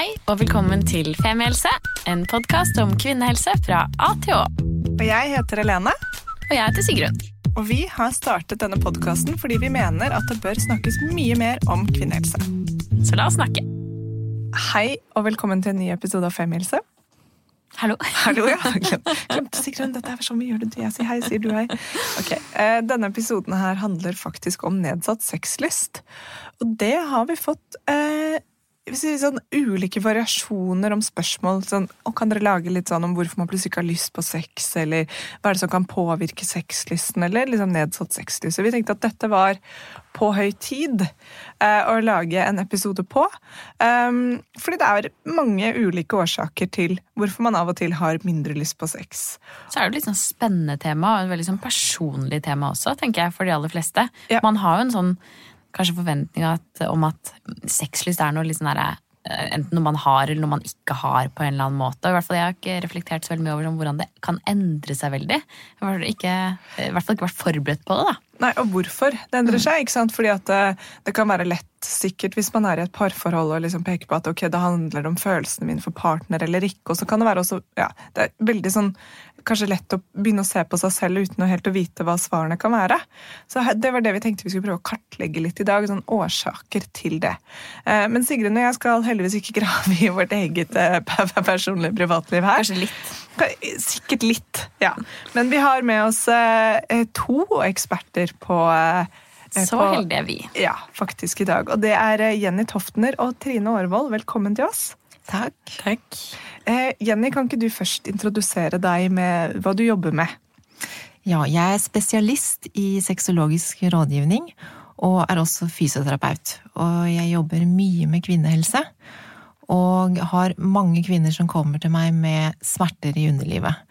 Hei og velkommen til Femihelse, en podkast om kvinnehelse fra A til Å. Og jeg heter Helene. Og jeg heter Sigrun. Og vi har startet denne podkasten fordi vi mener at det bør snakkes mye mer om kvinnehelse. Så la oss snakke. Hei og velkommen til en ny episode av Femihelse. Hallo. Hallo, ja. Glemte Sigrun, dette er sånn vi gjør det. Jeg sier hei, sier du hei. Ok, eh, Denne episoden her handler faktisk om nedsatt sexlyst. Og det har vi fått eh, sånn ulike variasjoner om spørsmål. Sånn, og kan dere lage litt sånn om hvorfor man plutselig ikke har lyst på sex, eller hva er det som kan påvirke sexlysten, eller liksom nedsatt sexlyst. Så vi tenkte at dette var på høy tid eh, å lage en episode på. Um, fordi det er mange ulike årsaker til hvorfor man av og til har mindre lyst på sex. Så er det et litt sånn spennende tema, og et veldig sånn personlig tema også, tenker jeg, for de aller fleste. Ja. Man har jo en sånn kanskje forventninger om at sexlyst er noe liksom der, Enten noe man har eller noe man ikke har. på en eller annen måte. Og i hvert fall Jeg har ikke reflektert så veldig mye over hvordan det kan endre seg veldig. Jeg har i hvert fall ikke vært forberedt på det. da. Nei, og hvorfor det endrer seg. ikke sant? Fordi at det, det kan være lett, sikkert, hvis man er i et parforhold og liksom peker på at ok, det handler om følelsene mine for partner eller ikke. Og så kan det være også, ja, det er veldig sånn kanskje lett å begynne å se på seg selv uten å helt å vite hva svarene kan være. Så det var det vi tenkte vi skulle prøve å kartlegge litt i dag. sånn Årsaker til det. Eh, Men Sigrun og jeg skal heldigvis ikke grave i vårt eget eh, personlige privatliv her. Kanskje litt. Sikkert litt, ja. Men vi har med oss eh, to eksperter på eh, Så på- heldige er vi. Ja, faktisk i dag. Og det er eh, Jenny Toftner og Trine Aarvold. Velkommen til oss. Takk. Takk. Eh, Jenny, kan ikke du først introdusere deg med hva du jobber med? Ja, jeg er spesialist i sexologisk rådgivning, og er også fysioterapeut. Og jeg jobber mye med kvinnehelse, og har mange kvinner som kommer til meg med smerter i underlivet.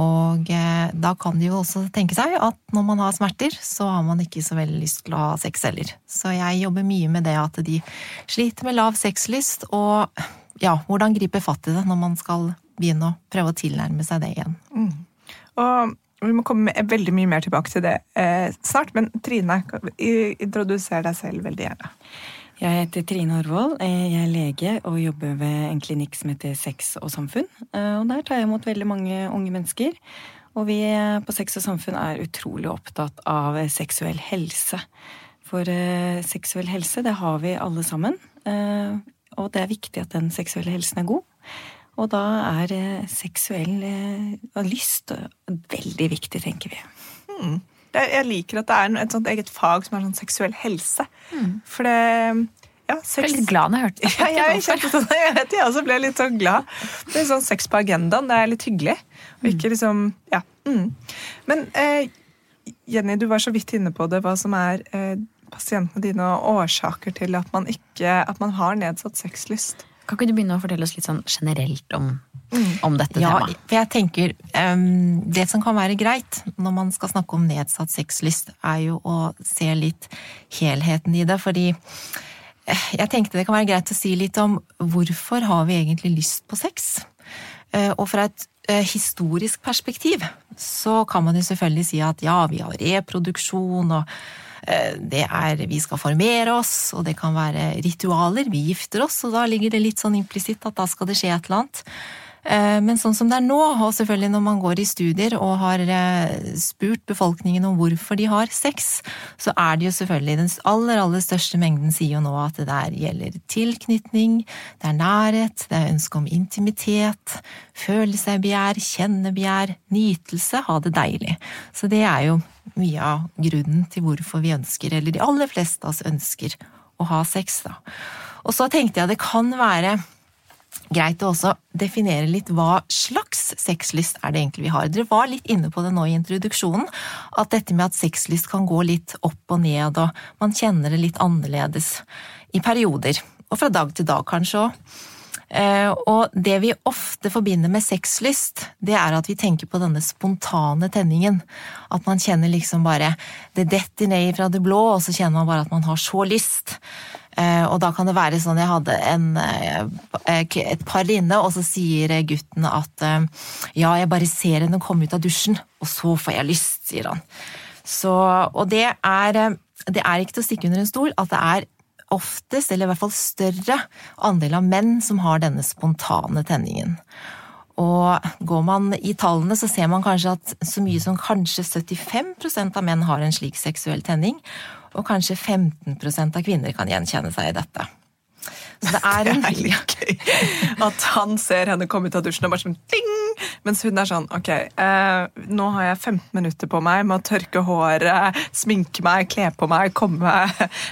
Og eh, da kan de jo også tenke seg at når man har smerter, så har man ikke så veldig lyst til å ha sex heller. Så jeg jobber mye med det at de sliter med lav sexlyst, og ja, hvordan gripe fatt i det når man skal begynne å prøve å tilnærme seg det igjen. Og vi må komme veldig mye mer tilbake til det eh, snart, men Trine, introduser deg selv veldig gjerne. Jeg heter Trine Horvold. Eh, Jeg er lege og jobber ved en klinikk som heter Sex og samfunn. Eh, Og der tar jeg imot veldig mange unge mennesker. Og vi på Sex og samfunn er utrolig opptatt av eh, seksuell helse. For seksuell helse, det har vi alle sammen. Og det er viktig at den seksuelle helsen er god. Og da er seksuell lyst veldig viktig, tenker vi. Jeg, jeg liker at det er et sånt eget fag som er sånn seksuell helse. For det ja, Jeg ble litt glad når jeg hørte det. Ja, jeg, kjente sånn, jeg vet jeg også ble litt sånn glad. Det er sånn sex på agendaen, det er litt hyggelig. Og ikke liksom, ja. Mm. Men eh, Jenny, du var så vidt inne på det, hva som er eh, pasientene dine og årsaker til at man, ikke, at man har nedsatt sexlyst. Kan ikke du begynne å fortelle oss litt sånn generelt om, om dette Ja, temaet? for jeg tenker um, Det som kan være greit når man skal snakke om nedsatt sexlyst, er jo å se litt helheten i det. Fordi eh, jeg tenkte det kan være greit å si litt om hvorfor har vi egentlig lyst på sex? Eh, Og fra et eh, historisk perspektiv så kan man jo selvfølgelig si at ja, vi har reproduksjon og det er Vi skal formere oss, og det kan være ritualer. Vi gifter oss, og da ligger det litt sånn implisitt at da skal det skje et eller annet. Eh, Men sånn som det er nå, og selvfølgelig når man går i studier og har eh, spurt befolkningen om hvorfor de har sex, så er det jo selvfølgelig den aller, aller største mengden sier jo nå at det der gjelder tilknytning, det er nærhet, det er ønske om intimitet, føle seg begjær, kjenne begjær, nytelse, ha det deilig. Så det er jo mye av grunnen til hvorfor vi ønsker, eller de aller fleste av oss ønsker, å ha sex, da. Og så tenkte jeg det kan være greit å også definere litt hva slags sexlyst er det egentlig vi har. Dere var litt inne på det nå i introduksjonen, at dette med at sexlyst kan gå litt opp og ned, og man kjenner det litt annerledes i perioder. Og fra dag til dag kanskje òg. Eh, Og det vi ofte forbinder med sexlyst, det er at vi tenker på denne spontane tenningen. At man kjenner liksom bare Det detter ned fra det blå, og så kjenner man bare at man har så lyst. Eh, Og da kan det være sånn Jeg hadde en, eh, et par inne, og så sier gutten at eh, ja, jeg bare ser henne komme ut av dusjen, og så får jeg lyst, sier han. Så, og det er, eh, det er ikke til å stikke under en stol at det er oftest, eller i hvert fall større, andel av menn som har denne spontane tenningen. Og går man i tallene, så ser man kanskje at så mye som kanskje 75% av menn har en slik seksuell tenning, og kanskje 15% av kvinner kan gjenkjenne seg i dette. Så det er en gøy at han ser henne komme ut av dusjen og bare sånn ding! Mens hun er sånn ok, eh, nå har jeg 15 minutter på meg med å tørke håret, sminke meg, kle på meg, komme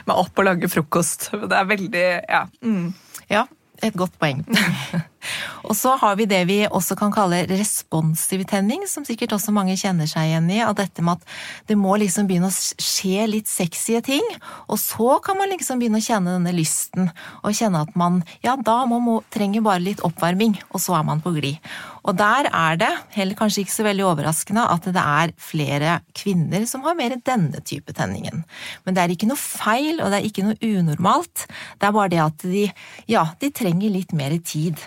meg opp og lage frokost. Det er veldig ja. Mm. Ja, et godt poeng. og så har vi det vi også kan kalle responsiv tenning, som sikkert også mange kjenner seg igjen i. Av dette med at det må liksom begynne å skje litt sexy ting, og så kan man liksom begynne å kjenne denne lysten. Og kjenne at man ja, da må, trenger bare litt oppvarming, og så er man på glid. Og der er det, heller kanskje ikke så veldig overraskende, at det er flere kvinner som har mer denne type tenningen. Men det er ikke noe feil, og det er ikke noe unormalt. Det er bare det at de, ja, de trenger litt mer tid.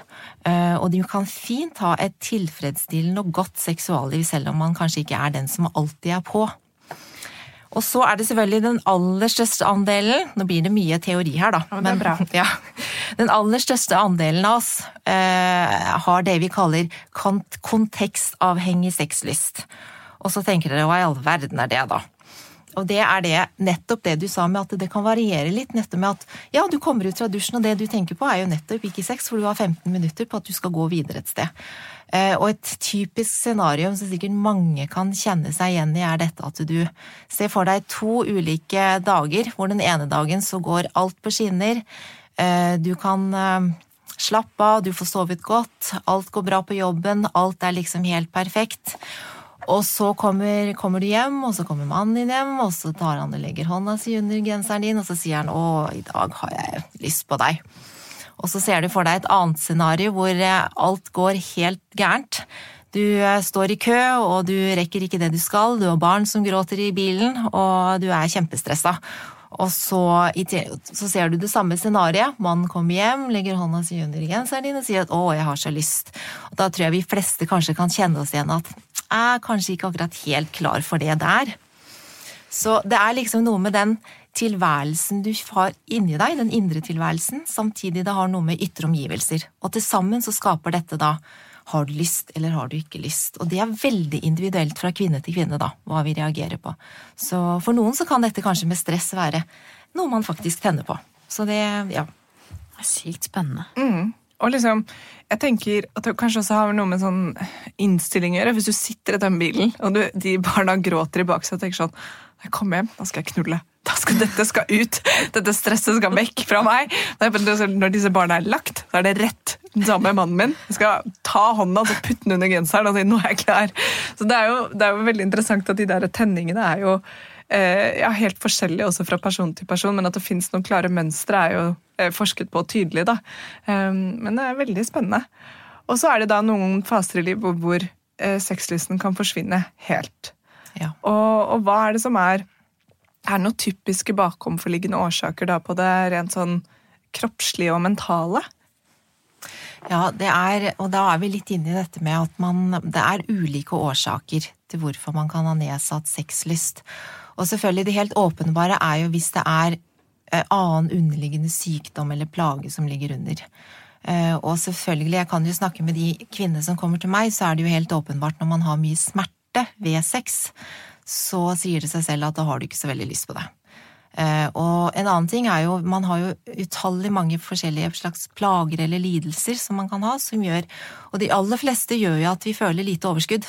Eh, og de kan fint ha et tilfredsstillende og godt seksualliv selv om man kanskje ikke er den som alltid er på. Og så er det selvfølgelig den aller største andelen Nå blir det mye teori her, da. Ja, men. Ja, den aller største andelen av oss eh, har det vi kaller kontekstavhengig sexlyst. Og så tenker dere hva i all verden er det, da? Og det er det, nettopp det du sa med at det kan variere litt. Nettopp med at ja, du kommer ut fra dusjen, og det du tenker på er jo nettopp ikke sex, for du har 15 minutter på at du skal gå videre et sted. Eh, og et typisk scenario som sikkert mange kan kjenne seg igjen i, er dette at du ser for deg to ulike dager, hvor den ene dagen så går alt på skinner. Eh, du kan eh, slappe av, du får sovet godt, alt går bra på jobben, alt er liksom helt perfekt. Og så kommer, kommer, du hjem, og så kommer mannen din hjem, og så tar han og legger hånda si under genseren din, og så sier han 'Å, i dag har jeg lyst på deg'. Og så ser du for deg et annet scenario hvor eh, alt går helt gærent. Du eh, står i kø, og du rekker ikke det du skal, du har barn som gråter i bilen, og du er kjempestressa. Og så, så, ser du det samme scenarioet. Mannen kommer hjem, legger hånda si under genseren din og sier at 'å, jeg har så lyst'. Og da tror jeg vi fleste kanskje kan kjenne oss igjen at 'jeg er kanskje ikke akkurat helt klar for det der'. Så det er liksom noe med den tilværelsen du har inni deg, den indre tilværelsen, samtidig det har noe med ytre omgivelser. Og til sammen så skaper dette da har du lyst, eller har du ikke lyst? Og det er veldig individuelt fra kvinne til kvinne, da, hva vi reagerer på. Så for noen så kan dette kanskje med stress være noe man faktisk tenner på. Så det, ja. Det er sykt spennende. Mm. Og liksom, jeg tenker at det kanskje også har noe med sånn innstilling å gjøre. Hvis du sitter i den bilen, og du, de barna gråter i baksetet og tenker sånn Når jeg kommer hjem, da skal jeg knulle. Skal, dette skal ut. Dette stresset skal vekk fra meg. Når disse barna er lagt, så er det rett den samme mannen min. Jeg skal ta hånda og putte den under genseren og si 'nå er jeg klar'. Så det er, jo, det er jo veldig interessant at de der tenningene er jo eh, ja, helt forskjellige også fra person til person, men at det fins noen klare mønstre er jo eh, forsket på tydelig. da. Um, men det er veldig spennende. Og så er det da noen faser i livet hvor, hvor eh, sexlysten kan forsvinne helt. Ja. Og, og hva er det som er er det noen typiske bakomforliggende årsaker da på det rent sånn kroppslige og mentale? Ja, det er, og da er vi litt inne i dette med at man, det er ulike årsaker til hvorfor man kan ha nedsatt sexlyst. Og selvfølgelig, det helt åpenbare er jo hvis det er eh, annen underliggende sykdom eller plage som ligger under. Eh, og selvfølgelig, jeg kan jo snakke med de kvinnene som kommer til meg, så er det jo helt åpenbart når man har mye smerte ved sex, så sier det seg selv at da har du ikke så veldig lyst på det. Eh, og en annen ting er jo man har jo utallig mange forskjellige slags plager eller lidelser som man kan ha, som gjør Og de aller fleste gjør jo at vi føler lite overskudd.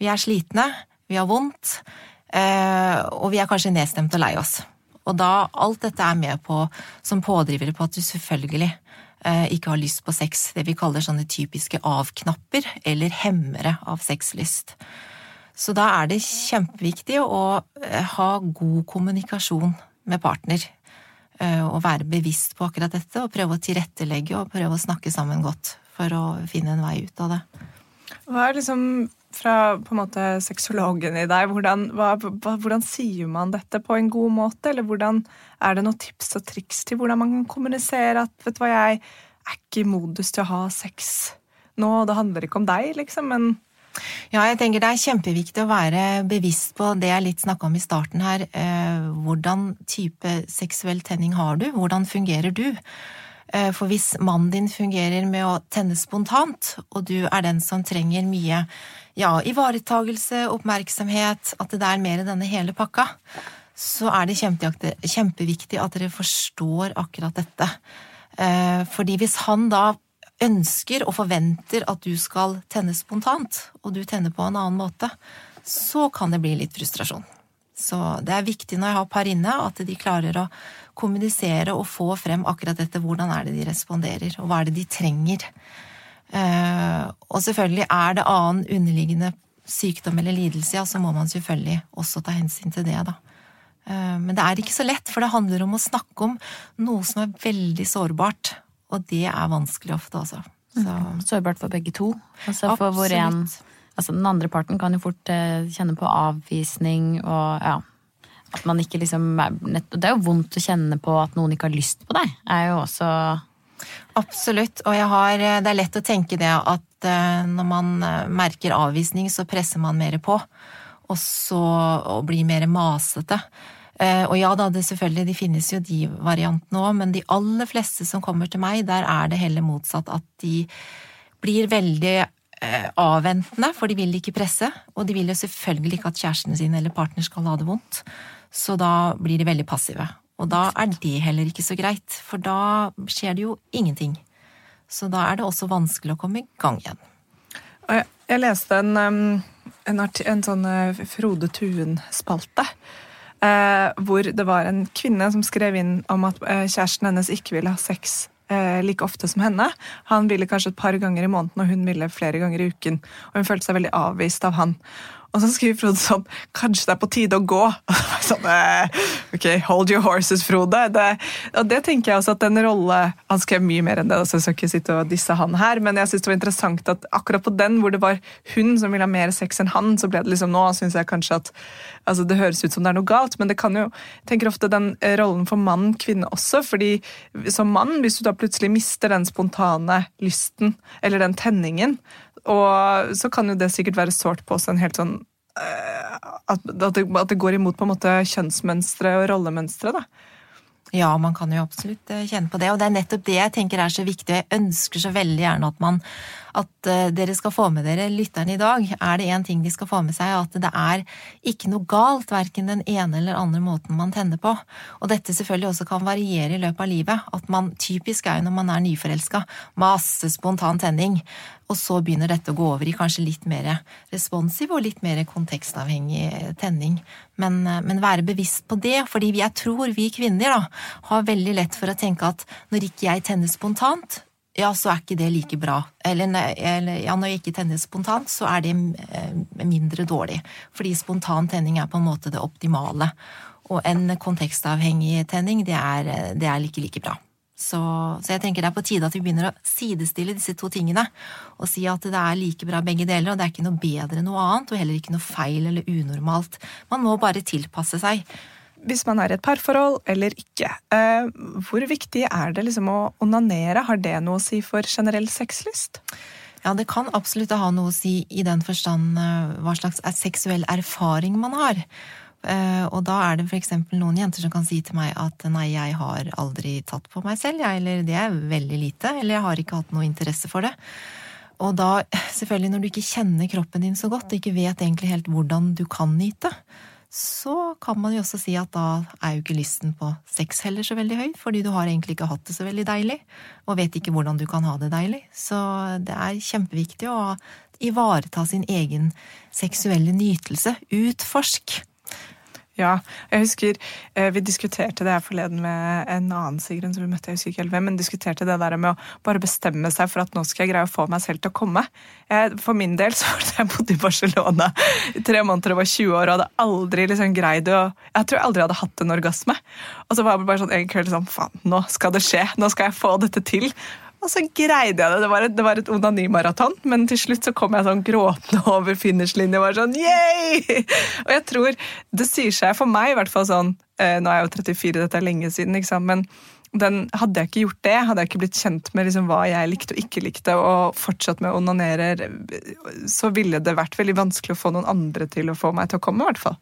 Vi er slitne, vi har vondt, eh, og vi er kanskje nedstemt og lei oss. Og da alt dette er med på som pådrivere på at du selvfølgelig eh, ikke har lyst på sex, det vi kaller sånne typiske avknapper eller hemmere av sexlyst. Så da er det kjempeviktig å eh, ha god kommunikasjon med partner. Eh, og være bevisst på akkurat dette, og prøve å tilrettelegge og prøve å snakke sammen godt for å finne en vei ut av det. Hva er liksom fra på en måte sexologen i deg, hvordan, hva, hvordan, sier man dette på en god måte? Eller hvordan, er det noen tips og triks til hvordan man kan kommunisere at vet du hva, jeg er ikke i modus til å ha sex nå, og det handler ikke om deg, liksom, men Ja, jeg tenker det er kjempeviktig å være bevisst på det jeg litt snakka om i starten her. Eh, hvordan type seksuell tenning har du? Hvordan fungerer du? Eh, for hvis mannen din fungerer med å tenne spontant, og du er den som trenger mye ja, ivaretagelse, oppmerksomhet, at det er mer i denne hele pakka, så er det kjempeviktig at dere forstår akkurat dette. Eh, fordi hvis han da ønsker og forventer at du skal tenne spontant, og du tenner på en annen måte, så kan det bli litt frustrasjon. Så det er viktig når jeg har par inne, at de klarer å kommunisere og få frem akkurat dette. Hvordan er det de responderer, og hva er det de trenger? Eh, og selvfølgelig er det annen underliggende sykdom eller lidelse, ja, så må man selvfølgelig også ta hensyn til det, da. Eh, men det er ikke så lett, for det handler om å snakke om noe som er veldig sårbart. Og det er vanskelig ofte, altså. Så. Mm. Sårbart for begge to. Altså for hvor en, altså den andre parten kan jo fort eh, kjenne på avvisning og ja. At man ikke liksom Det er jo vondt å kjenne på at noen ikke har lyst på deg. er jo også Absolutt. Og har, eh, det er lett å tenke det at eh, når man merker avvisning, så presser man mer på. Og så og blir mer masete. Eh, og ja da, det selvfølgelig, de finnes jo de variantene òg, men de aller fleste som kommer til meg, der er det heller motsatt. At de blir veldig eh, avventende, for de vil ikke presse. Og de vil jo selvfølgelig ikke at kjæresten sin eller partner skal ha det vondt. Så da blir de veldig passive. Og da er det heller ikke så greit, for da skjer det jo ingenting. Så da er det også vanskelig å komme i gang igjen. Jeg leste en, en, en sånn eh, Frode Tuen-spalte Eh, hvor det var en kvinne som skrev inn om at eh, kjæresten hennes ikke ville ha sex eh, like ofte som henne. Han ville kanskje et par ganger i måneden, og hun ville flere ganger i uken. Og hun følte seg veldig avvist av han. Og så skriver Frode sånn Kanskje det er på tide å gå? sånn, eh, ok, hold your horses, Frode. Det, og det tenker jeg også at den rolle Han skrev mye mer enn det, så jeg skal ikke sitte og disse han her, men jeg synes det var interessant at akkurat på den hvor det var hun som ville ha mer sex enn han, så ble det liksom nå synes jeg kanskje at altså Det høres ut som det er noe galt, men det kan jo jeg tenker ofte den eh, rollen for mann, kvinne også. fordi som mann, hvis du da plutselig mister den spontane lysten eller den tenningen, og så kan jo det sikkert være sårt på seg en helt sånn uh, at, at, det, at, det, går imot på en måte kjønnsmønstre og rollemønstre. da. Ja, man kan jo absolutt eh, kjenne på det. Og det er nettopp det jeg tenker er så viktig. Jeg ønsker så veldig gjerne at man at eh, dere skal få med dere lytterne i dag. Er det én ting de skal få med seg, at det er ikke noe galt verken den ene eller andre måten man tenner på. Og dette selvfølgelig også kan variere i løpet av livet. At man typisk er jo når man er nyforelska. Masse spontan tenning. Og så begynner dette å gå over i kanskje litt mer responsiv og litt mer kontekstavhengig tenning. Men, eh, men være bevisst på det, fordi jeg tror vi kvinner da, har veldig lett for å tenke at når ikke jeg tenner spontant, ja, så er ikke det like bra. Eller, eller ja, når jeg ikke tenner spontant, så er det eh, mindre dårlig. Fordi spontan tenning er på en måte det optimale. Og en kontekstavhengig tenning, det er, det er ikke like bra. Så, så, jeg tenker det er på tide at vi begynner å sidestille disse to tingene. Og si at det er like bra begge deler, og det er ikke noe bedre enn noe annet. Og heller ikke noe feil eller unormalt. Man må bare tilpasse seg. Hvis man er i et parforhold eller ikke, eh, hvor viktig er det liksom å onanere? Har det noe å si for generell sexlyst? Ja, det kan absolutt ha noe å si i den forstand eh, hva slags seksuell erfaring man har. Eh, og da er det f.eks. noen jenter som kan si til meg at nei, jeg har aldri tatt på meg selv, jeg, eller det er veldig lite, eller jeg har ikke hatt noe interesse for det. Og da, selvfølgelig, når du ikke kjenner kroppen din så godt, og ikke vet egentlig helt hvordan du kan nyte, så kan man jo også si at da er jo ikke lysten på sex heller så veldig høy, fordi du har egentlig ikke hatt det så veldig deilig, og vet ikke hvordan du kan ha det deilig. Så det er kjempeviktig å ivareta sin egen seksuelle nytelse. Utforsk! Ja, jeg husker eh, vi diskuterte det her forleden med en annen Sigrun som vi møtte, jeg husker ikke helt hvem, men diskuterte det der med å bare bestemme seg for at nå skal jeg greie å få meg selv til å komme. Jeg, for min del så var det jeg bodde i Barcelona i tre måneder og var 20 år og hadde aldri liksom greid å Jeg tror jeg aldri hadde hatt en orgasme. Og så var det bare sånn en kveld sånn Faen, nå skal det skje! Nå skal jeg få dette til! Og så greide jeg det. Det var et, et onanimaraton, men til slutt så kom jeg sånn gråtende over finishlinja og var sånn yay! Og jeg tror det sier seg for meg, i hvert fall sånn eh, Nå er jeg jo 34, dette er lenge siden, ikke sant, men den, hadde jeg ikke gjort det, hadde jeg ikke blitt kjent med liksom hva jeg likte og ikke likte, og fortsatt med å onanere, så ville det vært veldig vanskelig å få noen andre til å få meg til å komme, i hvert fall.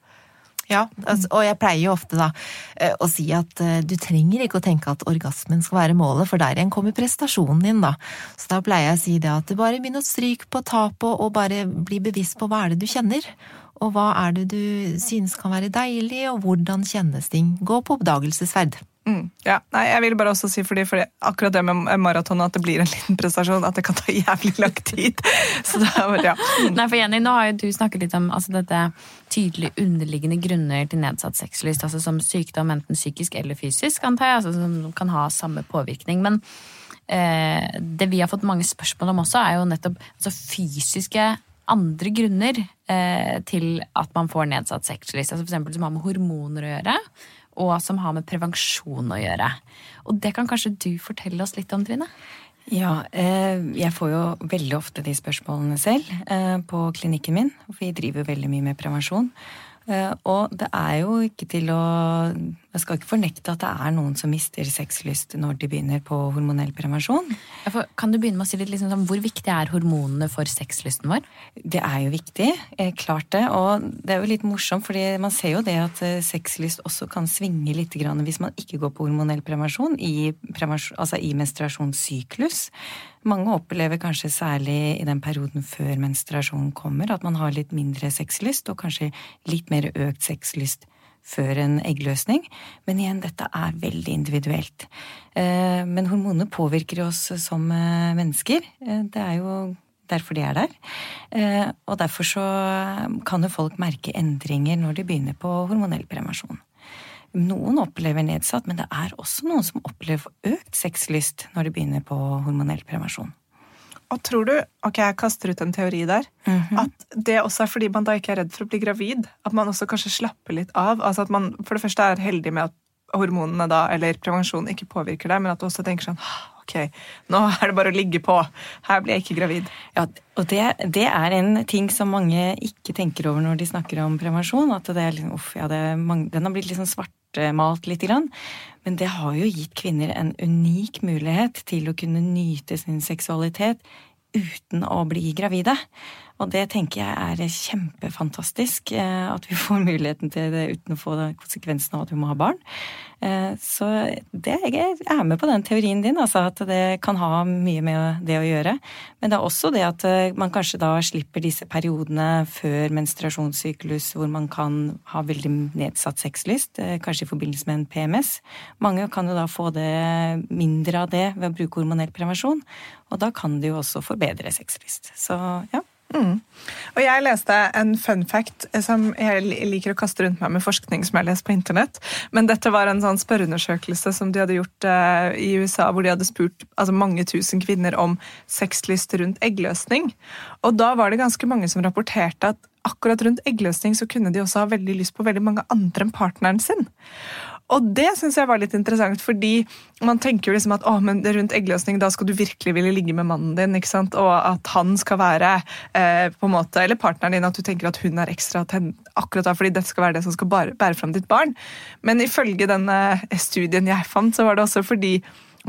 Ja, altså, og jeg pleier jo ofte da eh, å si at eh, du trenger ikke å tenke at orgasmen skal være målet, for der igjen kommer prestasjonen din, da. Så da pleier jeg å si det at du bare begynn å stryke på tapet, og bare bli bevisst på hva er det du kjenner. Og hva er det du synes kan være deilig, og hvordan kjennes ting. Gå på oppdagelsesferd. Mm, ja, nei, jeg vil bare også si fordi, fordi akkurat det med maraton at det blir en liten prestasjon, at det kan ta jævlig lang tid. Så det er, ja. Mm. Nei, for Jenny, nå har jo du snakket litt om altså, dette tydelig underliggende grunner til nedsatt sexlyst, altså som sykdom enten psykisk eller fysisk, antar jeg, altså, som kan ha samme påvirkning. Men eh, det vi har fått mange spørsmål om også, er jo nettopp altså, fysiske andre grunner eh, til at man får nedsatt sexlyst. Altså eksempel som har med hormoner å gjøre og som har med prevensjon å gjøre. Og det kan kanskje du fortelle oss litt om, Trine? Ja, eh, jeg får jo veldig ofte de spørsmålene selv eh, på klinikken min. For vi driver veldig mye med prevensjon. Eh, og det er jo ikke til å Jeg skal ikke fornekte at det er noen som mister sexlyst når de begynner på hormonell prevensjon. Ja, kan du begynne med å si litt liksom, sånn, Hvor viktig er hormonene for sexlysten vår? Det er jo viktig. Eh, klart det. Og det er jo litt morsomt, fordi man ser jo det at eh, sexlyst også kan svinge litt hvis man ikke går på hormonell prevensjon i, prevensjon, altså i menstruasjonssyklus. Mange opplever kanskje særlig i den perioden før menstruasjonen kommer, at man har litt mindre sexlyst, og kanskje litt mer økt sexlyst før en eggløsning. Men igjen, dette er veldig individuelt. Eh, men hormonene påvirker oss som eh, mennesker. Eh, det er jo derfor de er der. Og derfor så kan jo folk merke endringer når de begynner på hormonell prevensjon. Noen opplever nedsatt, men det er også noen som opplever økt sexlyst når de begynner på hormonell prevensjon. Og tror du, ok, jeg kaster ut en teori der, mm -hmm. at det også er fordi man da ikke er redd for å bli gravid? At man også kanskje slapper litt av? Altså at man for det første er heldig med at hormonene da, eller prevensjon ikke påvirker deg, men at du også tenker sånn ok, nå er det bare å ligge på. Her blir jeg ikke gravid. Ja, og det, det, er en ting som mange ikke tenker over når de snakker om prevensjon. At det er liksom, uff, ja, det mange, den har blitt liksom svart svartmalt litt. Men det har jo gitt kvinner en unik mulighet til å kunne nyte sin seksualitet uten å bli gravide. Og det tenker jeg er kjempefantastisk, eh, at vi får muligheten til det uten å få konsekvensen av at vi må ha barn. Eh, så det, jeg er med på den teorien din, altså at det kan ha mye med det å gjøre. Men det er også det at eh, man kanskje da slipper disse periodene før menstruasjonssyklus hvor man kan ha veldig nedsatt sexlyst, kanskje i forbindelse med en PMS. Mange kan jo da få det mindre av det ved å bruke hormonell prevensjon, og da kan det jo også forbedre sexlyst. Så ja. Mm. Og jeg leste en fun fact som jeg liker å kaste rundt meg med forskning som jeg har lest på internett. Men dette var en sånn spørreundersøkelse som de hadde gjort uh, i USA, hvor de hadde spurt altså, mange tusen kvinner om sexlyst rundt eggløsning. Og da var det ganske mange som rapporterte at akkurat rundt eggløsning så kunne de også ha veldig lyst på veldig mange andre enn partneren sin. Og det syns jeg var litt interessant, fordi man tenker jo liksom at å, men rundt eggløsning da skal du virkelig ville ligge med mannen din, ikke sant? og at han skal være eh, på en måte, Eller partneren din, at du tenker at hun er ekstra tenn akkurat da, fordi dette skal være det som skal bære, bære fram ditt barn. Men ifølge denne studien jeg fant, så var det også fordi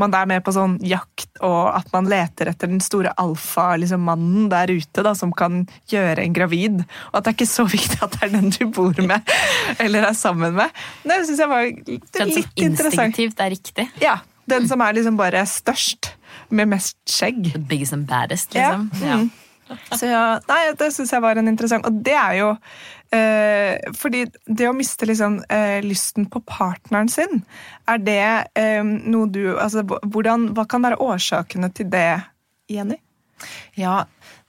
man er med på sånn jakt, og at man leter etter den store alfa-mannen liksom, der ute da, som kan gjøre en gravid. Og at det er ikke så viktig at det er den du bor med eller er sammen med. Det syns jeg var litt interessant. Instinktivt er riktig. Ja. Den som er liksom bare størst, med mest skjegg. The biggest and baddest, liksom. Ja. Mm. Så ja, nei, Det syns jeg var en interessant Og det er jo Eh, fordi det å miste liksom, eh, lysten på partneren sin, er det eh, noe du altså, hvordan, Hva kan være årsakene til det, Jenny? Ja,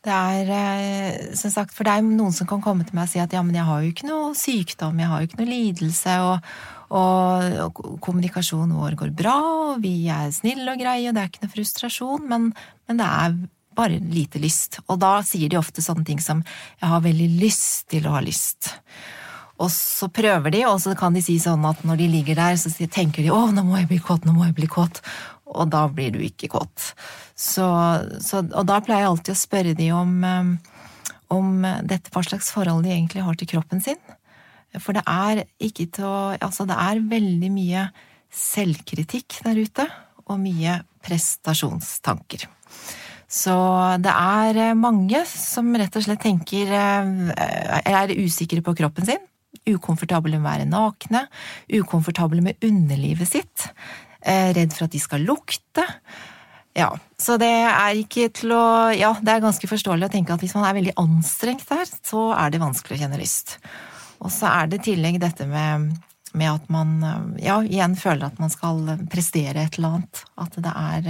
det er eh, som sagt, For det er noen som kan komme til meg og si at ja, men jeg har jo ikke noe sykdom, jeg har jo ikke noe lidelse, og, og, og kommunikasjonen vår går bra, og vi er snille og greie, og det er ikke noe frustrasjon, men, men det er bare lite lyst. Og da sier de ofte sånne ting som 'jeg har veldig lyst til å ha lyst'. Og så prøver de, og så kan de si sånn at når de ligger der, så tenker de 'å, nå må jeg bli kåt, nå må jeg bli kåt'. og da blir du ikke kåt. Så, så, og da pleier jeg alltid å spørre de om, eh, om dette, hva slags forhold de egentlig har til kroppen sin. For det er ikke til å Altså, det er veldig mye selvkritikk der ute, og mye prestasjonstanker. Så det er mange som rett og slett tenker er usikre på kroppen sin, ukomfortable med å være nakne, ukomfortable med underlivet sitt, eh, redd for at de skal lukte. Ja, så det er ikke til å Ja, det er ganske forståelig å tenke at hvis man er veldig anstrengt der, så er det vanskelig å kjenne lyst. Og så er det i tillegg dette med, med at man ja, igjen føler at man skal prestere et eller annet. At det er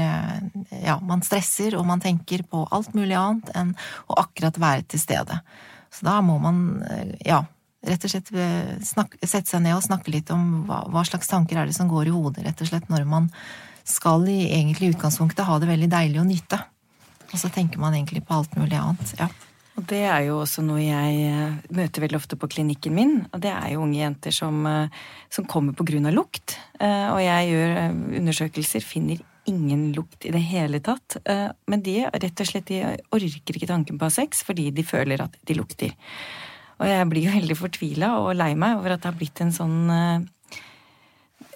Ja, man stresser, og man tenker på alt mulig annet enn å akkurat være til stede. Så da må man, ja, rett og slett eh, snakke, sette seg ned og snakke litt om hva, hva, slags tanker er det som går i hodet, rett og slett, når man skal i egentlig utgangspunktet ha det veldig deilig å nyte. Og så tenker man egentlig på alt mulig annet. ja. Og det er jo også noe jeg eh, møter veldig ofte på klinikken min. Og det er jo unge jenter som, eh, som kommer av lukt. Og jeg gjør undersøkelser, finner ingen lukt i det hele tatt. Men de rett og slett de orker ikke tanken på å ha sex fordi de føler at de lukter. Og jeg blir jo veldig fortvila og lei meg over at det har blitt en sånn eh,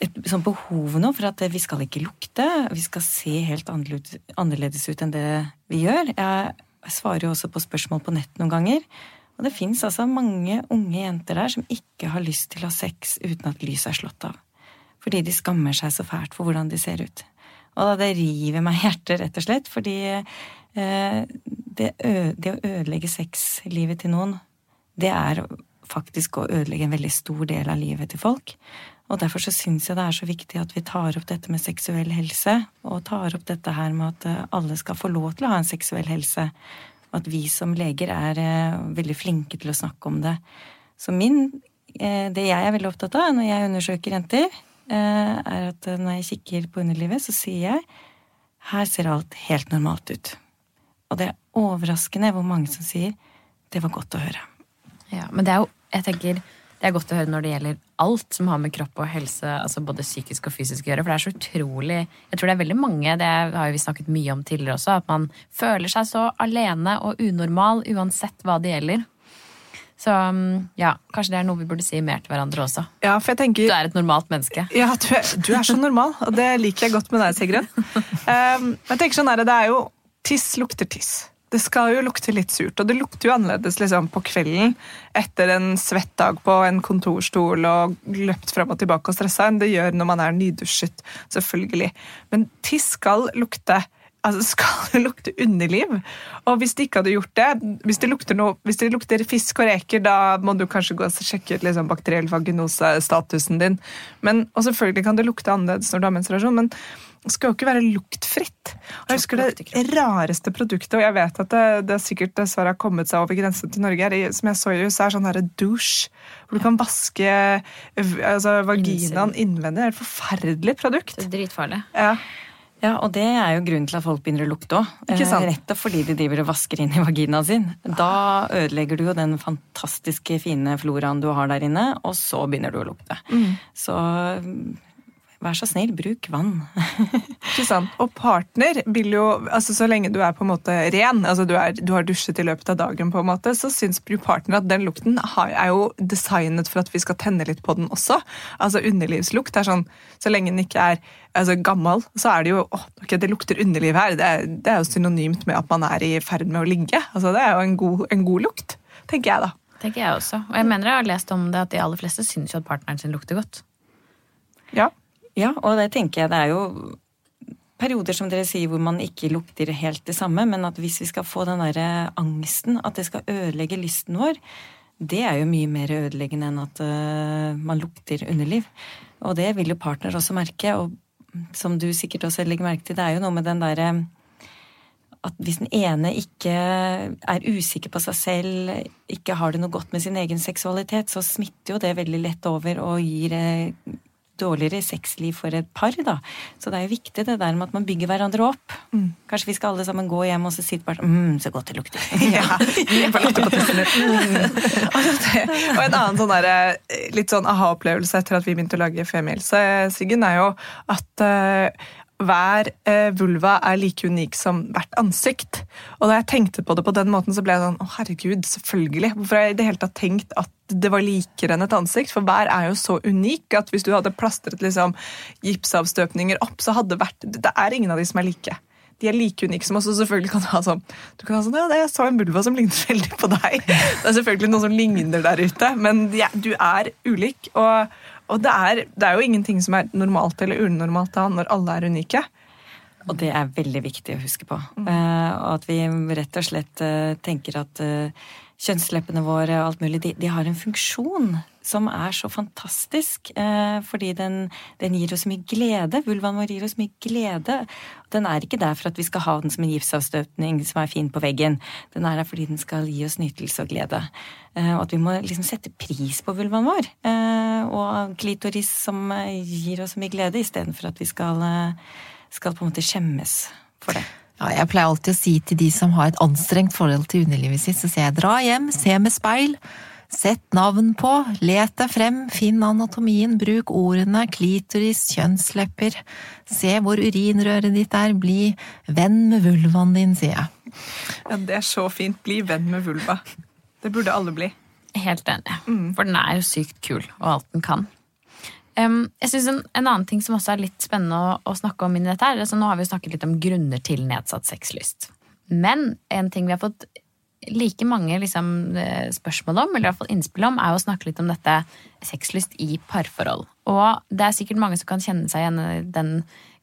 et sånt behov nå for at vi skal ikke lukte. Vi skal se helt annerledes ut enn det vi gjør. Jeg svarer jo også på spørsmål på nett noen ganger. Og det fins altså mange unge jenter der som ikke har lyst til å ha sex uten at lyset er slått av. Fordi de skammer seg så fælt for hvordan de ser ut. Og det river meg i hjertet, rett og slett, fordi eh, det, å ødelegge sexlivet til noen det er faktisk å ødelegge en veldig stor del av livet til folk. Og derfor så syns jeg det er så viktig at vi tar opp dette med seksuell helse, og tar opp dette her med at eh, alle skal få lov til å ha en seksuell helse. Og at vi som leger er eh, veldig flinke til å snakke om det. Så min eh, Det jeg er veldig opptatt av når jeg undersøker jenter, er at når jeg kikker på underlivet, så sier jeg her ser alt helt normalt ut. Og det er overraskende hvor mange som sier det var godt å høre. Ja, men det er jo, jeg tenker, det er godt å høre når det gjelder alt som har med kropp og helse, altså både psykisk og fysisk å gjøre. For det er så utrolig Jeg tror det er veldig mange, det har vi snakket mye om tidligere også, at man føler seg så alene og unormal uansett hva det gjelder. Så mm, ja, kanskje det er noe vi burde si mer til hverandre også. Ja, for jeg tenker... Du er et normalt menneske. Ja, du er, du er så normal, og det liker jeg godt med deg, Sigrun. Um, jeg tenker sånn her, Det er jo Tiss lukter tiss det skal jo lukte litt surt. Og det lukter jo annerledes liksom, på kvelden etter en svett dag på en kontorstol og løpt fram og tilbake og stressa enn det gjør når man er nydusjet. selvfølgelig. Men tiss skal lukte altså skal det lukte underliv. Og hvis det ikke hadde gjort det, hvis det lukter, noe, hvis det lukter fisk og reker, da må du kanskje gå og sjekke ut liksom, bakteriell vaginosestatusen din. Men, og selvfølgelig kan det lukte annerledes når du har menstruasjon, men skal jo ikke være luktfritt. Og jeg husker Det rareste produktet, og jeg vet at det, det sikkert dessverre har kommet seg over grensen til Norge, er, som jeg så i USA, er sånn her douche. Hvor du kan vaske altså, vaginaen innvendig. Det er et forferdelig produkt. Det er dritfarlig. Ja. Ja, og det er jo grunnen til at folk begynner å lukte òg. Eh, rett og fordi de driver og vasker inn i vaginaen sin. Da ødelegger du jo den fantastiske fine floraen du har der inne, og så begynner du å lukte. Mm. Så Vær så snill, bruk vann. Ikke sant. Og partner vil jo altså Så lenge du er på en måte ren, altså du, er, du har dusjet i løpet av dagen, på en måte, så syns partner at den lukten er jo designet for at vi skal tenne litt på den også. Altså Underlivslukt er sånn Så lenge den ikke er altså, gammel, så er det jo å, ok, det lukter underliv her. Det er, det er, jo synonymt med at man er i ferd med å ligge. Altså Det er jo en god, en god lukt, tenker jeg da. Tenker jeg også. Og jeg mener jeg har lest om det at de aller fleste syns jo at partneren sin lukter godt. Ja. Ja, og det tenker jeg det er jo perioder som dere sier hvor man ikke lukter helt det samme, men at hvis vi skal få den derre angsten, at det skal ødelegge lysten vår, det er jo mye mer ødeleggende enn at uh, man lukter underliv. Og det vil jo partner også merke, og som du sikkert også legger merke til, det er jo noe med den derre at hvis den ene ikke er usikker på seg selv, ikke har det noe godt med sin egen seksualitet, så smitter jo det veldig lett over og gir eh, dårligere sexliv for et par, da. Så det er jo viktig det der med at man bygger hverandre opp. Mm. Kanskje vi skal alle sammen gå hjem og så sitte bare mm, så godt det lukter. ja. mm. og en annen sånn der, litt sånn aha-opplevelse etter at vi begynte å lage Femihelse, Siggen, er jo at uh, hver eh, vulva er like unik som hvert ansikt. Og da jeg tenkte på det på den måten, så ble jeg sånn Å, herregud, selvfølgelig. Hvorfor har jeg i det hele tatt tenkt at det var likere enn et ansikt? For hver er jo så unik at hvis du hadde plastret liksom, gipsavstøpninger opp, så hadde det vært Det er ingen av de som er like. De er like unike som oss, og selvfølgelig kan du ha sånn Du kan ha sånn, ja, Jeg så en vulva som lignet veldig på deg. Det er selvfølgelig noen som ligner der ute, men ja, du er ulik. Og, og det, er, det er jo ingenting som er normalt eller unormalt da, når alle er unike. Og det er veldig viktig å huske på. Mm. Uh, og at vi rett og slett uh, tenker at uh, kjønnsleppene våre og alt mulig, de, de, har en funksjon som er så fantastisk. fordi den, den, gir oss mye glede. Vulvaen vår gir oss mye glede. Den er ikke der for at vi skal ha den som en gipsavstøpning som er fin på veggen. Den er der fordi den skal gi oss nytelse og glede. og at vi må liksom sette pris på vulvaen vår. Og klitoris som gir oss mye glede, istedenfor at vi skal skal på en måte skjemmes for det. Ja, jeg pleier alltid å si til de som har et anstrengt forhold til underlivet sitt, så sier jeg dra hjem, se med speil. Sett navn på, let deg frem, finn anatomien, bruk ordene klitoris, kjønnslepper. Se hvor urinrøret ditt er, bli venn med vulvaen din, sier jeg. Ja, det er så fint. Bli venn med vulva. Det burde alle bli. Helt enig. Mm. For den er jo sykt kul, og alt den kan. Um, jeg synes en, en, annen ting som også er litt spennende å, å snakke om inn i dette her, altså Nå har vi snakket litt om grunner til nedsatt sexlyst. Men en ting vi har fått like mange liksom, eh, spørsmål om, eller i hvert fall innspill om, er å snakke litt om dette sexlyst i parforhold. Og det er sikkert mange som kan kjenne seg igjen i den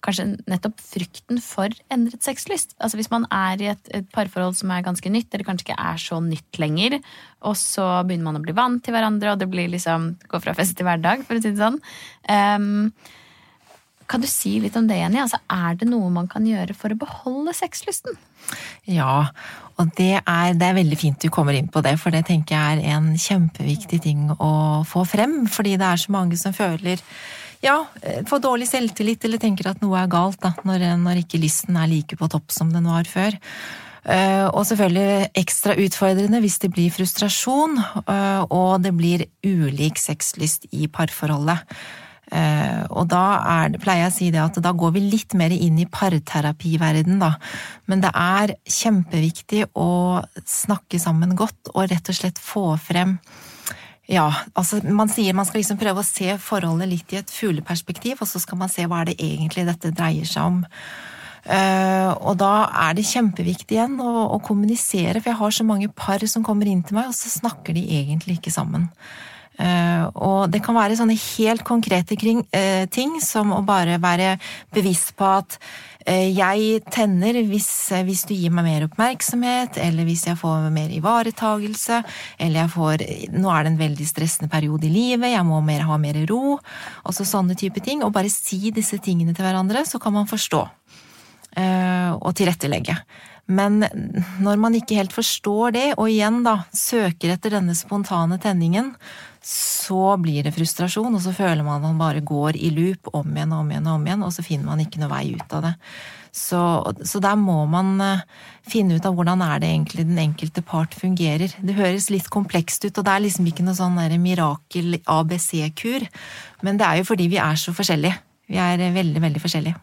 kanskje nettopp frykten for endret sexlyst. Altså Hvis man er i et, et, parforhold som er ganske nytt, eller kanskje ikke er så nytt lenger, og så begynner man å bli vant til hverandre, og det blir liksom gå fra fest til hverdag, for å si det sånn. Um, kan du si litt om det, Jenny? Altså, er det noe man kan gjøre for å beholde sexlysten? Ja, og det er, det er, veldig fint du kommer inn på det, for det tenker jeg er en kjempeviktig ting å få frem. Fordi det er så mange som føler ja, eh, få dårlig selvtillit eller tenker at noe er galt da, når, når ikke lysten er like på topp som den var før. Uh, og selvfølgelig ekstra utfordrende hvis det blir frustrasjon uh, og det blir ulik sexlyst i parforholdet. Uh, og da er, pleier jeg å si det at da går vi litt mer inn i parterapiverden, da. Men det er kjempeviktig å snakke sammen godt og rett og slett få frem ja, altså man sier man skal liksom prøve å se forholdet litt i et fugleperspektiv, og så skal man se hva er det egentlig dette dreier seg om. Uh, og da er det kjempeviktig igjen å, å, kommunisere, for jeg har så mange par som kommer inn til meg, og så snakker de egentlig ikke sammen. Uh, og det kan være sånne helt konkrete kring, uh, ting, som å bare være bevisst på at jeg tenner hvis, eh, hvis, du gir meg mer oppmerksomhet, eller hvis jeg får mer ivaretagelse, eller jeg får Nå er det en veldig stressende periode i livet, jeg må mer, ha mer ro. Altså sånne type ting. Og bare si disse tingene til hverandre, så kan man forstå. Eh, og tilrettelegge. Men når man ikke helt forstår det, og igjen da søker etter denne spontane tenningen, så blir det frustrasjon, og så føler man at man bare går i loop om igjen og om igjen og om igjen, og så finner man ikke noe vei ut av det. Så, så der må man eh, finne ut av hvordan er det egentlig den enkelte part fungerer. Det høres litt komplekst ut, og det er liksom ikke noe sånn mirakel ABC-kur, men det er jo fordi vi er så forskjellige. Vi er veldig, veldig forskjellige.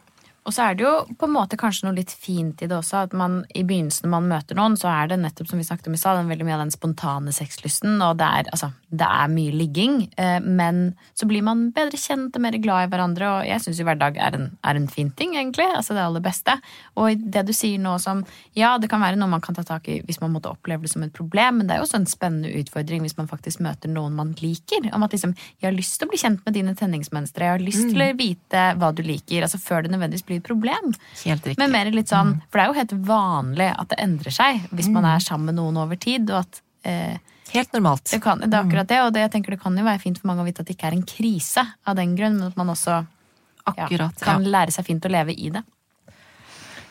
Og så er det jo på en måte kanskje noe litt fint i det også, at man i begynnelsen når man møter noen, så er det nettopp som vi snakket om i stad, veldig mye av den spontane sexlysten, og det er, altså, det er mye ligging, eh, men så blir man bedre kjent og mer glad i hverandre, og jeg syns jo hverdag er en, er en fin ting, egentlig, altså det aller beste. Og det du sier nå som, ja, det kan være noe man kan ta tak i hvis man måtte oppleve det som et problem, men det er jo også en spennende utfordring hvis man faktisk møter noen man liker, om at liksom, jeg har lyst til å bli kjent med dine tenningsmønstre, jeg har lyst mm. til å vite hva du liker, altså før det nødvendigvis blir et problem. Helt riktig. Men mer litt sånn, For det er jo helt vanlig at det endrer seg hvis man mm. er sammen med noen over tid. og at eh, Helt normalt. Det, kan, det, er akkurat det, og det, jeg tenker det kan jo være fint for mange å vite at det ikke er en krise av den grunn, men at man også akkurat, ja, kan ja. lære seg fint å leve i det.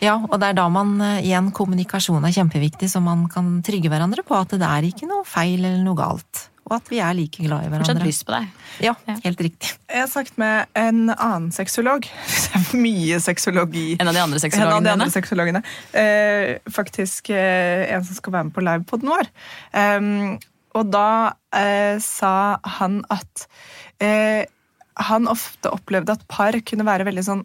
Ja, og det er da man eh, igjen kommunikasjon er kjempeviktig, så man kan trygge hverandre på at det er ikke noe feil eller noe galt og at vi er like glad i hverandre. Fortsatt lyst på deg. Ja, helt riktig. Jeg har snakket med en annen sexolog. Mye sexologi. En av de andre sexologene? En av de andre sexologene. Eh, faktisk eh, en som skal være med på livepoden vår. Um, og da eh, sa han at eh, han ofte opplevde at par kunne være veldig sånn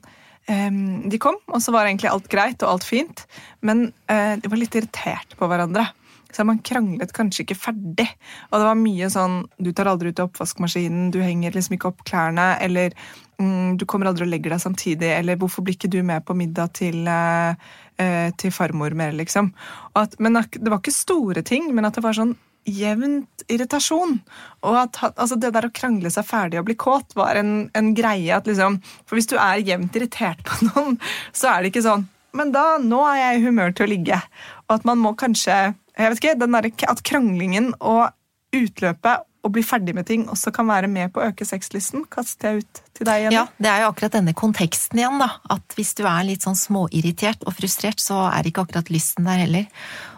um, de kom, og så var egentlig alt greit og alt fint, men eh, de var litt irriterte på hverandre. Så man kranglet kanskje ikke ferdig. Og det var mye sånn Du tar aldri ut av oppvaskmaskinen, du henger liksom ikke opp klærne, eller mm, du kommer aldri og legger deg samtidig, eller hvorfor blir ikke du med på middag til, eh, eh til farmor mer, liksom. At, men det var ikke store ting, men at det var sånn jevnt irritasjon. Og at altså det der å krangle seg ferdig og bli kåt var en, en greie. at liksom, For hvis du er jevnt irritert på noen, så er det ikke sånn Men da, nå er jeg i humør til å ligge. Og at man må kanskje jeg vet ikke, den der, At kranglingen og utløpet og bli ferdig med ting også kan være med på å øke sexlysten, kaster jeg ut til deg igjen. Ja, det er jo akkurat denne konteksten igjen, da. At hvis du er litt sånn småirritert og frustrert, så er ikke akkurat lysten der heller.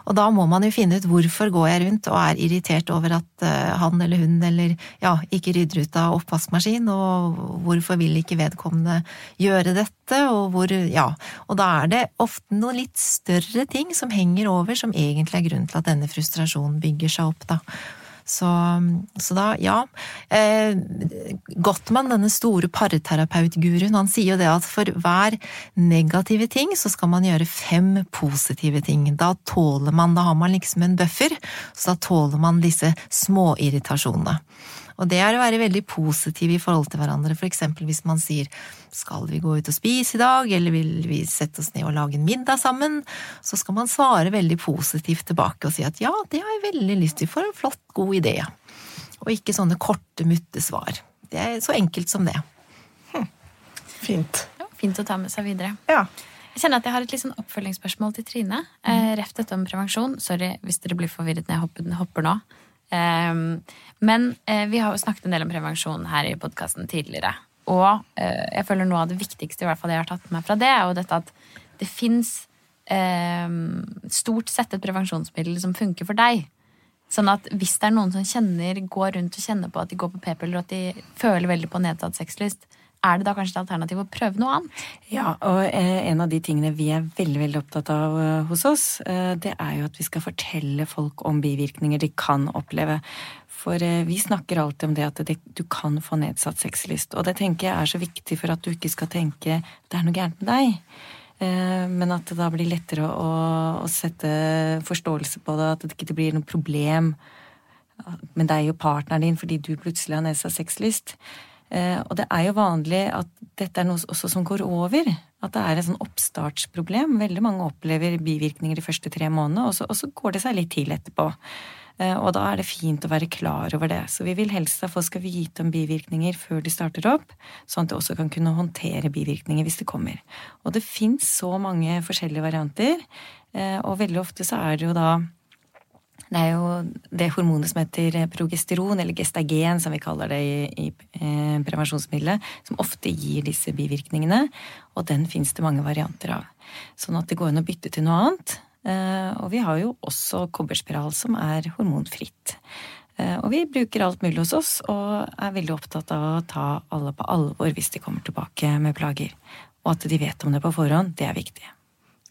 Og da må man jo finne ut hvorfor går jeg rundt og er irritert over at eh, han eller hun eller ja, ikke rydder ut av oppvaskmaskin, og hvorfor vil ikke vedkommende gjøre dette, og hvor ja. Og da er det ofte noen litt større ting som henger over, som egentlig er grunnen til at denne frustrasjonen bygger seg opp, da. Så, så da, ja. Eh, Gottmann, denne store parterapeutguruen, han sier jo det at for hver negative ting så skal man gjøre fem positive ting. Da tåler man, da har man liksom en buffer, så da tåler man disse småirritasjonene. Og det er å være veldig positiv i forhold til hverandre, for eksempel hvis man sier skal vi gå ut og spise i dag, eller vil vi sette oss ned og lage en middag sammen, så skal man svare veldig positivt tilbake og si at ja, det har jeg veldig lyst til, for en flott, god idé. Og ikke sånne korte, mutte svar. Det er så enkelt som det. Hm. Fint. Ja, fint å ta med seg videre. Ja. Jeg kjenner at jeg har et liksom oppfølgingsspørsmål til Trine. Mm. Reft dette om prevensjon. Sorry hvis dere blir forvirret når jeg hopper, hopper nå. Ehm, men eh, vi har jo snakket en del om prevensjon her i podkasten tidligere. Og eh, jeg føler noe av det viktigste i hvert fall jeg har tatt med fra det, er jo dette at det fins ehm, stort sett et prevensjonsmiddel som funker for deg. Sånn at hvis det er noen som kjenner, går rundt og kjenner på at de går på p-piller, og at de føler veldig på nedsatt sexlyst, er det da kanskje et alternativ å prøve noe annet? Ja, og eh, en av de tingene vi er veldig veldig opptatt av eh, hos oss, eh, det er jo at vi skal fortelle folk om bivirkninger de kan oppleve. For vi snakker alltid om det at du kan få nedsatt sexlyst. Og det tenker jeg er så viktig for at du ikke skal tenke det er noe gærent med deg. Men at det da blir lettere å, å sette forståelse på det, at det ikke blir noe problem med deg og partneren din fordi du plutselig har nedsatt sexlyst. Eh, og det er jo vanlig at dette er noe også som går over. At det er et sånn oppstartsproblem. Veldig mange opplever bivirkninger de første tre månedene, og så, og så går det seg litt til etterpå. Eh, og da er det fint å være klar over det. Så vi vil helst at folk skal vite om bivirkninger før de starter opp, sånn at de også kan kunne håndtere bivirkninger hvis det kommer. Og det fins så mange forskjellige varianter, eh, og veldig ofte så er det jo da det er jo det hormonet som heter progesteron, eller gestagen, som vi kaller det i, i eh, prevensjonsmiddelet, som ofte gir disse bivirkningene. Og den fins det mange varianter av. Sånn at det går an å bytte til noe annet. Eh, og vi har jo også kobberspiral, som er hormonfritt. Eh, og vi bruker alt mulig hos oss, og er veldig opptatt av å ta alle på alvor hvis de kommer tilbake med plager. Og at de vet om det på forhånd, det er viktig.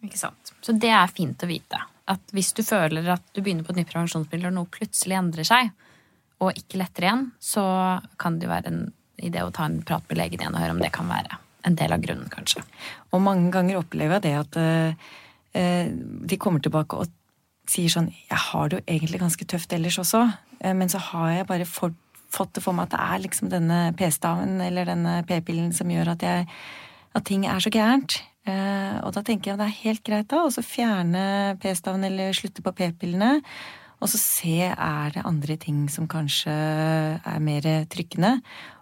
Ikke sant. Så det er fint å vite at hvis du føler at du begynner på et nytt prevensjonsmiddel, og noe plutselig endrer seg, og ikke letter igjen, så kan det jo være en idé å ta en prat med legen igjen og høre om det kan være en del av grunnen, kanskje. Og mange ganger opplever jeg det at uh, de kommer tilbake og sier sånn Jeg har det jo egentlig ganske tøft ellers også, uh, men så har jeg bare for, fått det for meg at det er liksom denne p-staven eller denne p-pillen som gjør at, jeg, at ting er så gærent. Eh, og da tenker jeg at det er helt greit da, å fjerne p-staven eller slutte på p-pillene. Og så se er det andre ting som kanskje er mer trykkende.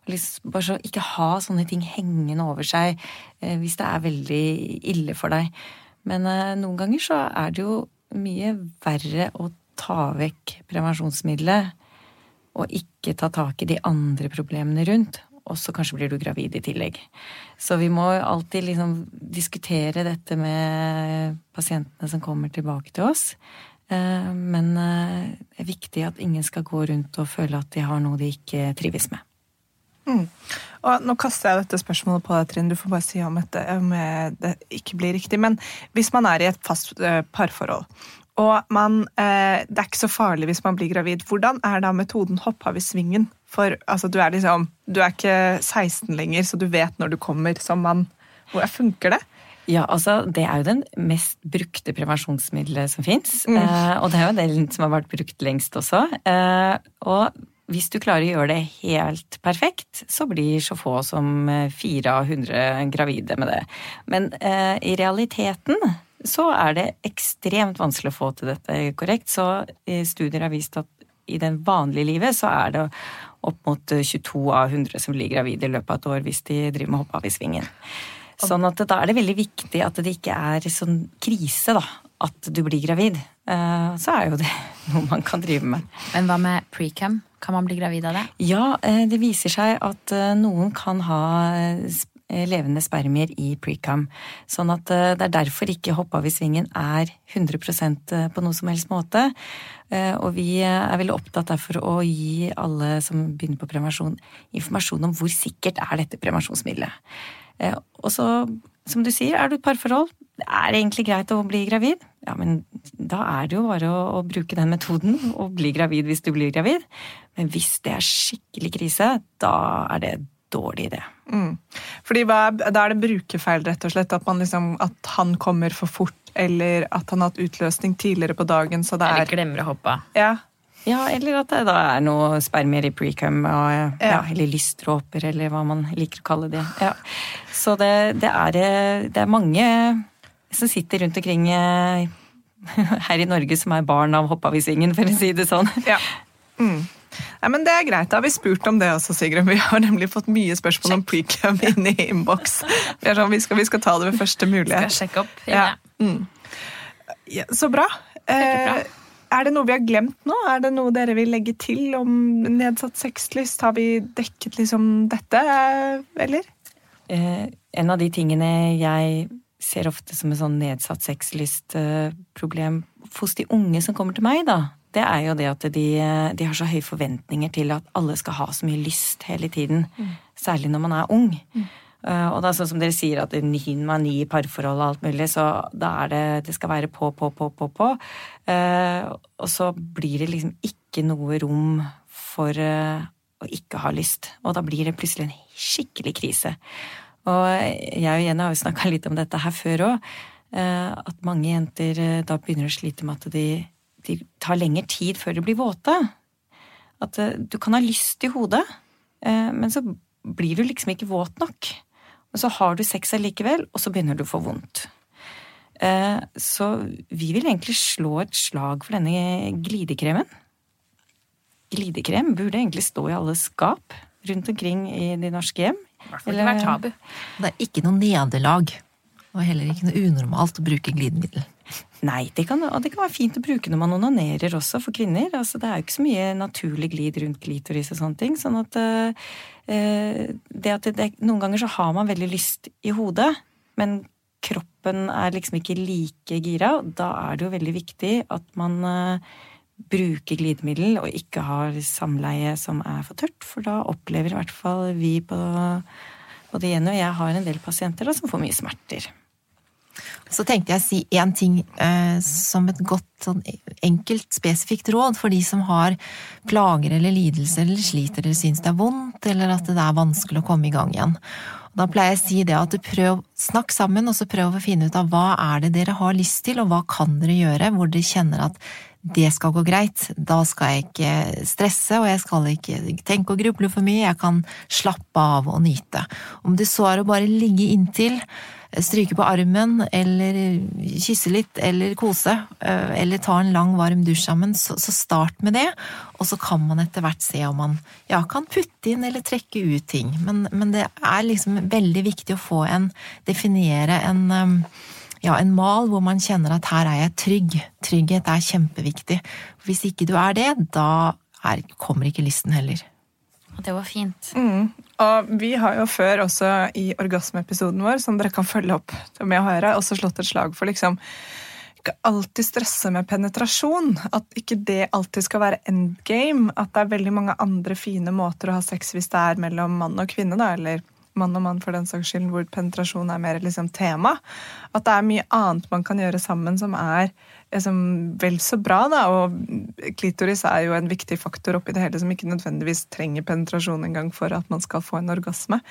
Liksom bare så ikke ha sånne ting hengende over seg eh, hvis det er veldig ille for deg. Men eh, noen ganger så er det jo mye verre å ta vekk prevensjonsmiddelet og ikke ta tak i de andre problemene rundt og så kanskje blir du gravid i tillegg. Så vi må alltid liksom diskutere dette med pasientene som kommer tilbake til oss. Eh, men eh, det er viktig at ingen skal gå rundt og føle at de har noe de ikke trives med. Mm. Og nå kaster jeg dette spørsmålet på deg, Trine. Du får bare si om, dette, om det ikke blir riktig. Men hvis man er i et fast eh, parforhold, og man, det er ikke så farlig hvis man blir gravid, hvordan er da metoden hopp av i svingen for altså, du er liksom Du er ikke 16 lenger, så du vet når du kommer som mann. Hvor funker det? Ja, altså Det er jo den mest brukte prevensjonsmiddelet som fins. Mm. Eh, og det er jo den som har vært brukt lengst også. Eh, og hvis du klarer å gjøre det helt perfekt, så blir så få som eh, fire av hundre gravide med det. Men eh, i realiteten så er det ekstremt vanskelig å få til dette korrekt. Så eh, studier har vist at i det vanlige livet så er det opp mot 22 av 100 som blir gravide i løpet av et år hvis de driver med å hoppe av i svingen. Sånn at da er det veldig viktig at det ikke er sånn krise, da. At du blir gravid. Eh, så er jo det noe man kan drive med. Men hva med precam? Kan man bli gravid av det? Ja, eh, det viser seg at eh, noen kan ha levende spermier i precam. Sånn at det er derfor ikke hopp av svingen er 100% på noe som helst måte. Og vi er veldig opptatt derfor å gi alle som begynner på prevensjon, informasjon om hvor sikkert er dette prevensjonsmiddelet. Eh, og så, som du sier, er du et parforhold. Det er egentlig greit å bli gravid. Ja, men da er det jo bare å, å bruke den metoden og bli gravid hvis du blir gravid. Men hvis det er skikkelig krise, da er det dårlig idé. Mm. Fordi Da er det brukerfeil, rett og slett? At, liksom, at, han kommer for fort, eller at han har hatt utløsning tidligere på dagen, så det er Eller glemmer å hoppe. Ja, ja, eller at det da er noe spermier i precum, ja. ja, eller lystråper, eller hva man liker å kalle det. Ja. Så det, det, er, det, er, mange som sitter rundt omkring eh, her i Norge som er barn av hopp av i svingen, for å si det sånn. Ja. Mm. Nei, men Det er greit. Da har vi spurt om det også, Sigrun. Vi har nemlig fått mye spørsmål om precum inn i innboks. Vi, sånn, vi, vi, skal ta det ved første mulighet. Skal sjekke opp. Ja. Mm. så bra. Eh, er det noe vi har glemt nå? Er det noe dere vil legge til om nedsatt sexlyst? Har vi dekket liksom dette, eller? Eh, en av de tingene jeg ser ofte som et sånn nedsatt sexlystproblem eh, hos de unge som kommer til meg, da, det er jo det at de, de, har så høye forventninger til at alle skal ha så mye lyst hele tiden. Mm. Særlig når man er ung. Mm. Uh, og da sånn som dere sier at hun var ny i parforhold og alt mulig, så da er det Det skal være på, på, på, på, på. Uh, og så blir det liksom ikke noe rom for uh, å ikke ha lyst. Og da blir det plutselig en skikkelig krise. Og jeg og Jenny har jo snakka litt om dette her før òg. At mange jenter da begynner å slite med at de, de tar lengre tid før de blir våte. At du kan ha lyst i hodet, men så blir du liksom ikke våt nok. Men så har du sex allikevel, og så begynner du å få vondt. Eh, så vi vil egentlig slå et slag for denne glidekremen. Glidekrem burde egentlig stå i alle skap rundt omkring i de norske hjem. I hvert fall tabu. Det er ikke noe nederlag, og heller ikke noe unormalt å bruke glidemiddel. Nei, det kan, og det kan være fint å bruke når man onanerer også, for kvinner. Altså, det er jo ikke så mye naturlig glid rundt klitoris og sånne ting. sånn at uh, det at det, Noen ganger så har man veldig lyst i hodet, men kroppen er liksom ikke like gira. Da er det jo veldig viktig at man uh, bruker glidemiddel og ikke har samleie som er for tørt, for da opplever i hvert fall vi på både Jenny og jeg har en del pasienter da, som får mye smerter. Så tenkte jeg å si én ting eh, som et godt, sånn enkelt, spesifikt råd for de som har plager eller lidelser eller sliter eller syns det er vondt eller at det er vanskelig å komme i gang igjen. Da pleier jeg å si det at du prøv, snakk sammen og så prøv å finne ut av hva er det dere har lyst til, og hva kan dere gjøre hvor dere kjenner at det skal gå greit. Da skal jeg ikke stresse, og jeg skal ikke tenke og gruble for mye. Jeg kan slappe av og nyte. Om det så er å bare ligge inntil, stryke på armen, eller kysse litt, eller kose, eh, eller ta en lang, varm dusj sammen, så, så start med det. Og så kan man etter hvert se om man ja, kan putte inn eller trekke ut ting. Men, men det er liksom veldig viktig å få en Definere en ja, en mal hvor man kjenner at her er jeg trygg. Trygghet er kjempeviktig. Hvis ikke du er det, da er, kommer ikke listen heller. Og det var fint. Mm. Og vi har jo før også i orgasmeepisoden vår, som dere kan følge opp med å høre, også slått et slag for liksom ikke alltid stresse med penetrasjon. At ikke det alltid skal være endgame. At det er veldig mange andre fine måter å ha sex hvis det er mellom mann og kvinne, da, eller mann og mann for den saks skyld, hvor penetrasjon er mer liksom tema. At det er mye annet man kan gjøre sammen som er liksom, vel så bra. Da. Og klitoris er jo en viktig faktor oppi det hele som ikke nødvendigvis trenger penetrasjon engang for at man skal få en orgasme.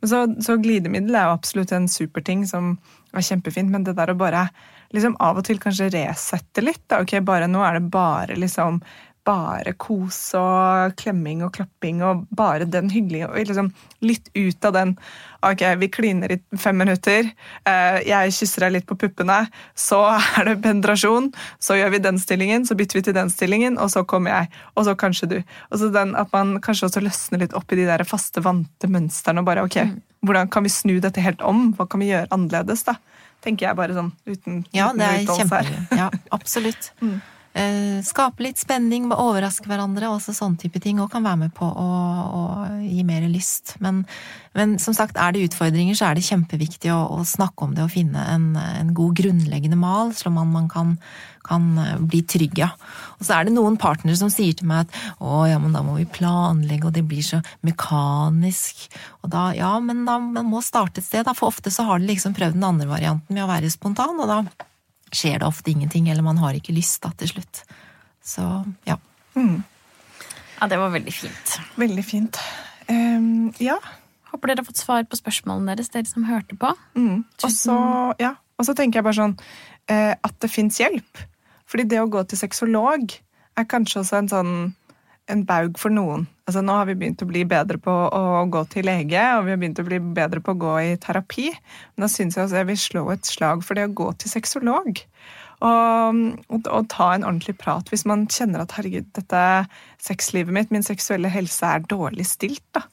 Men så, så glidemiddel er jo absolutt en superting som er kjempefint, men det der å bare liksom av og til kanskje resette litt. Da. Ok, bare Nå er det bare liksom bare kos og klemming og klapping og bare den hyggelige og liksom Litt ut av den Ok, vi kliner i fem minutter, eh, jeg kysser deg litt på puppene, så er det penetrasjon, så gjør vi den stillingen, så bytter vi til den stillingen, og så kommer jeg, og så kanskje du. Og så den At man kanskje også løsner litt opp i de der faste, vante mønstrene og bare ok, mm. hvordan kan vi snu dette helt om? Hva kan vi gjøre annerledes, da? Tenker jeg bare sånn uten Ja, det er kjempe... Ja, absolutt. mm eh, skape litt spenning, overraske hverandre, også sånne type ting, og kan være med på å, å gi mer lyst. Men, men, som sagt, er det utfordringer, så er det kjempeviktig å, å snakke om det og finne en, en god grunnleggende mal, slik man, man kan, kan, eh, bli trygg, av. Og så er det noen partnere som sier til meg at å ja, men da må vi planlegge, og det blir så mekanisk. Og da, ja, men da man må starte et sted, da, for ofte så har de liksom prøvd den andre varianten med å være spontan, og da skjer det ofte ingenting, eller man har ikke lyst da til slutt. Så ja. Mm. Ja, det var veldig fint. Veldig fint. Um, ja. Håper dere har fått svar på spørsmålene deres, dere som hørte på. Mm. Og så ja, tenker jeg bare sånn uh, at det fins hjelp. Fordi det å gå til sexolog er kanskje også en sånn en baug for noen. Altså, nå har vi begynt å bli bedre på å gå til lege, og vi har begynt å bli bedre på å gå i terapi. Men da syns jeg også jeg vil slå et slag for det å gå til sexolog. Og, og, og, ta en ordentlig prat hvis man kjenner at herregud, dette sexlivet mitt, min seksuelle helse, er dårlig stilt. da.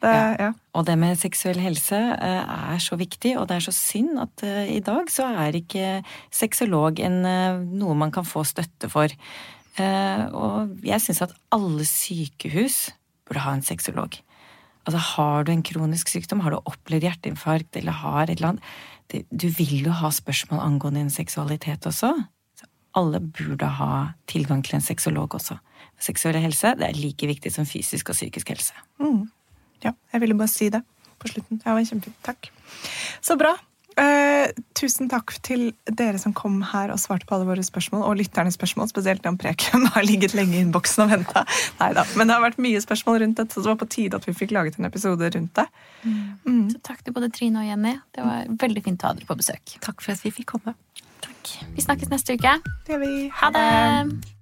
Det, ja. Ja. Og det med seksuell helse uh, er så viktig, og det er så synd at uh, i dag så er ikke sexolog en, uh, noe man kan få støtte for. Eh, og jeg syns at alle sykehus burde ha en sexolog. Altså, har du en kronisk sykdom, har du opplevd hjerteinfarkt eller har et eller annet Du vil jo ha spørsmål angående din seksualitet også. Så alle burde ha tilgang til en sexolog også. Seksuell helse det er like viktig som fysisk og psykisk helse. Mm. Ja, jeg ville bare si det på slutten. Det var kjempefint. Takk. Så bra. Uh, tusen takk til dere som kom her og svarte på alle våre spørsmål, og lytternes spørsmål, spesielt om Preken har ligget lenge i innboksen og venta. Men det har vært mye spørsmål rundt dette, så det var på tide at vi fikk laget en episode rundt det. Mm. Mm. Så takk til både Trine og Jenny. Det var veldig fint å ha dere på besøk. Takk for at vi fikk komme. Takk. Vi snakkes neste uke. Det gjør vi. Ha det.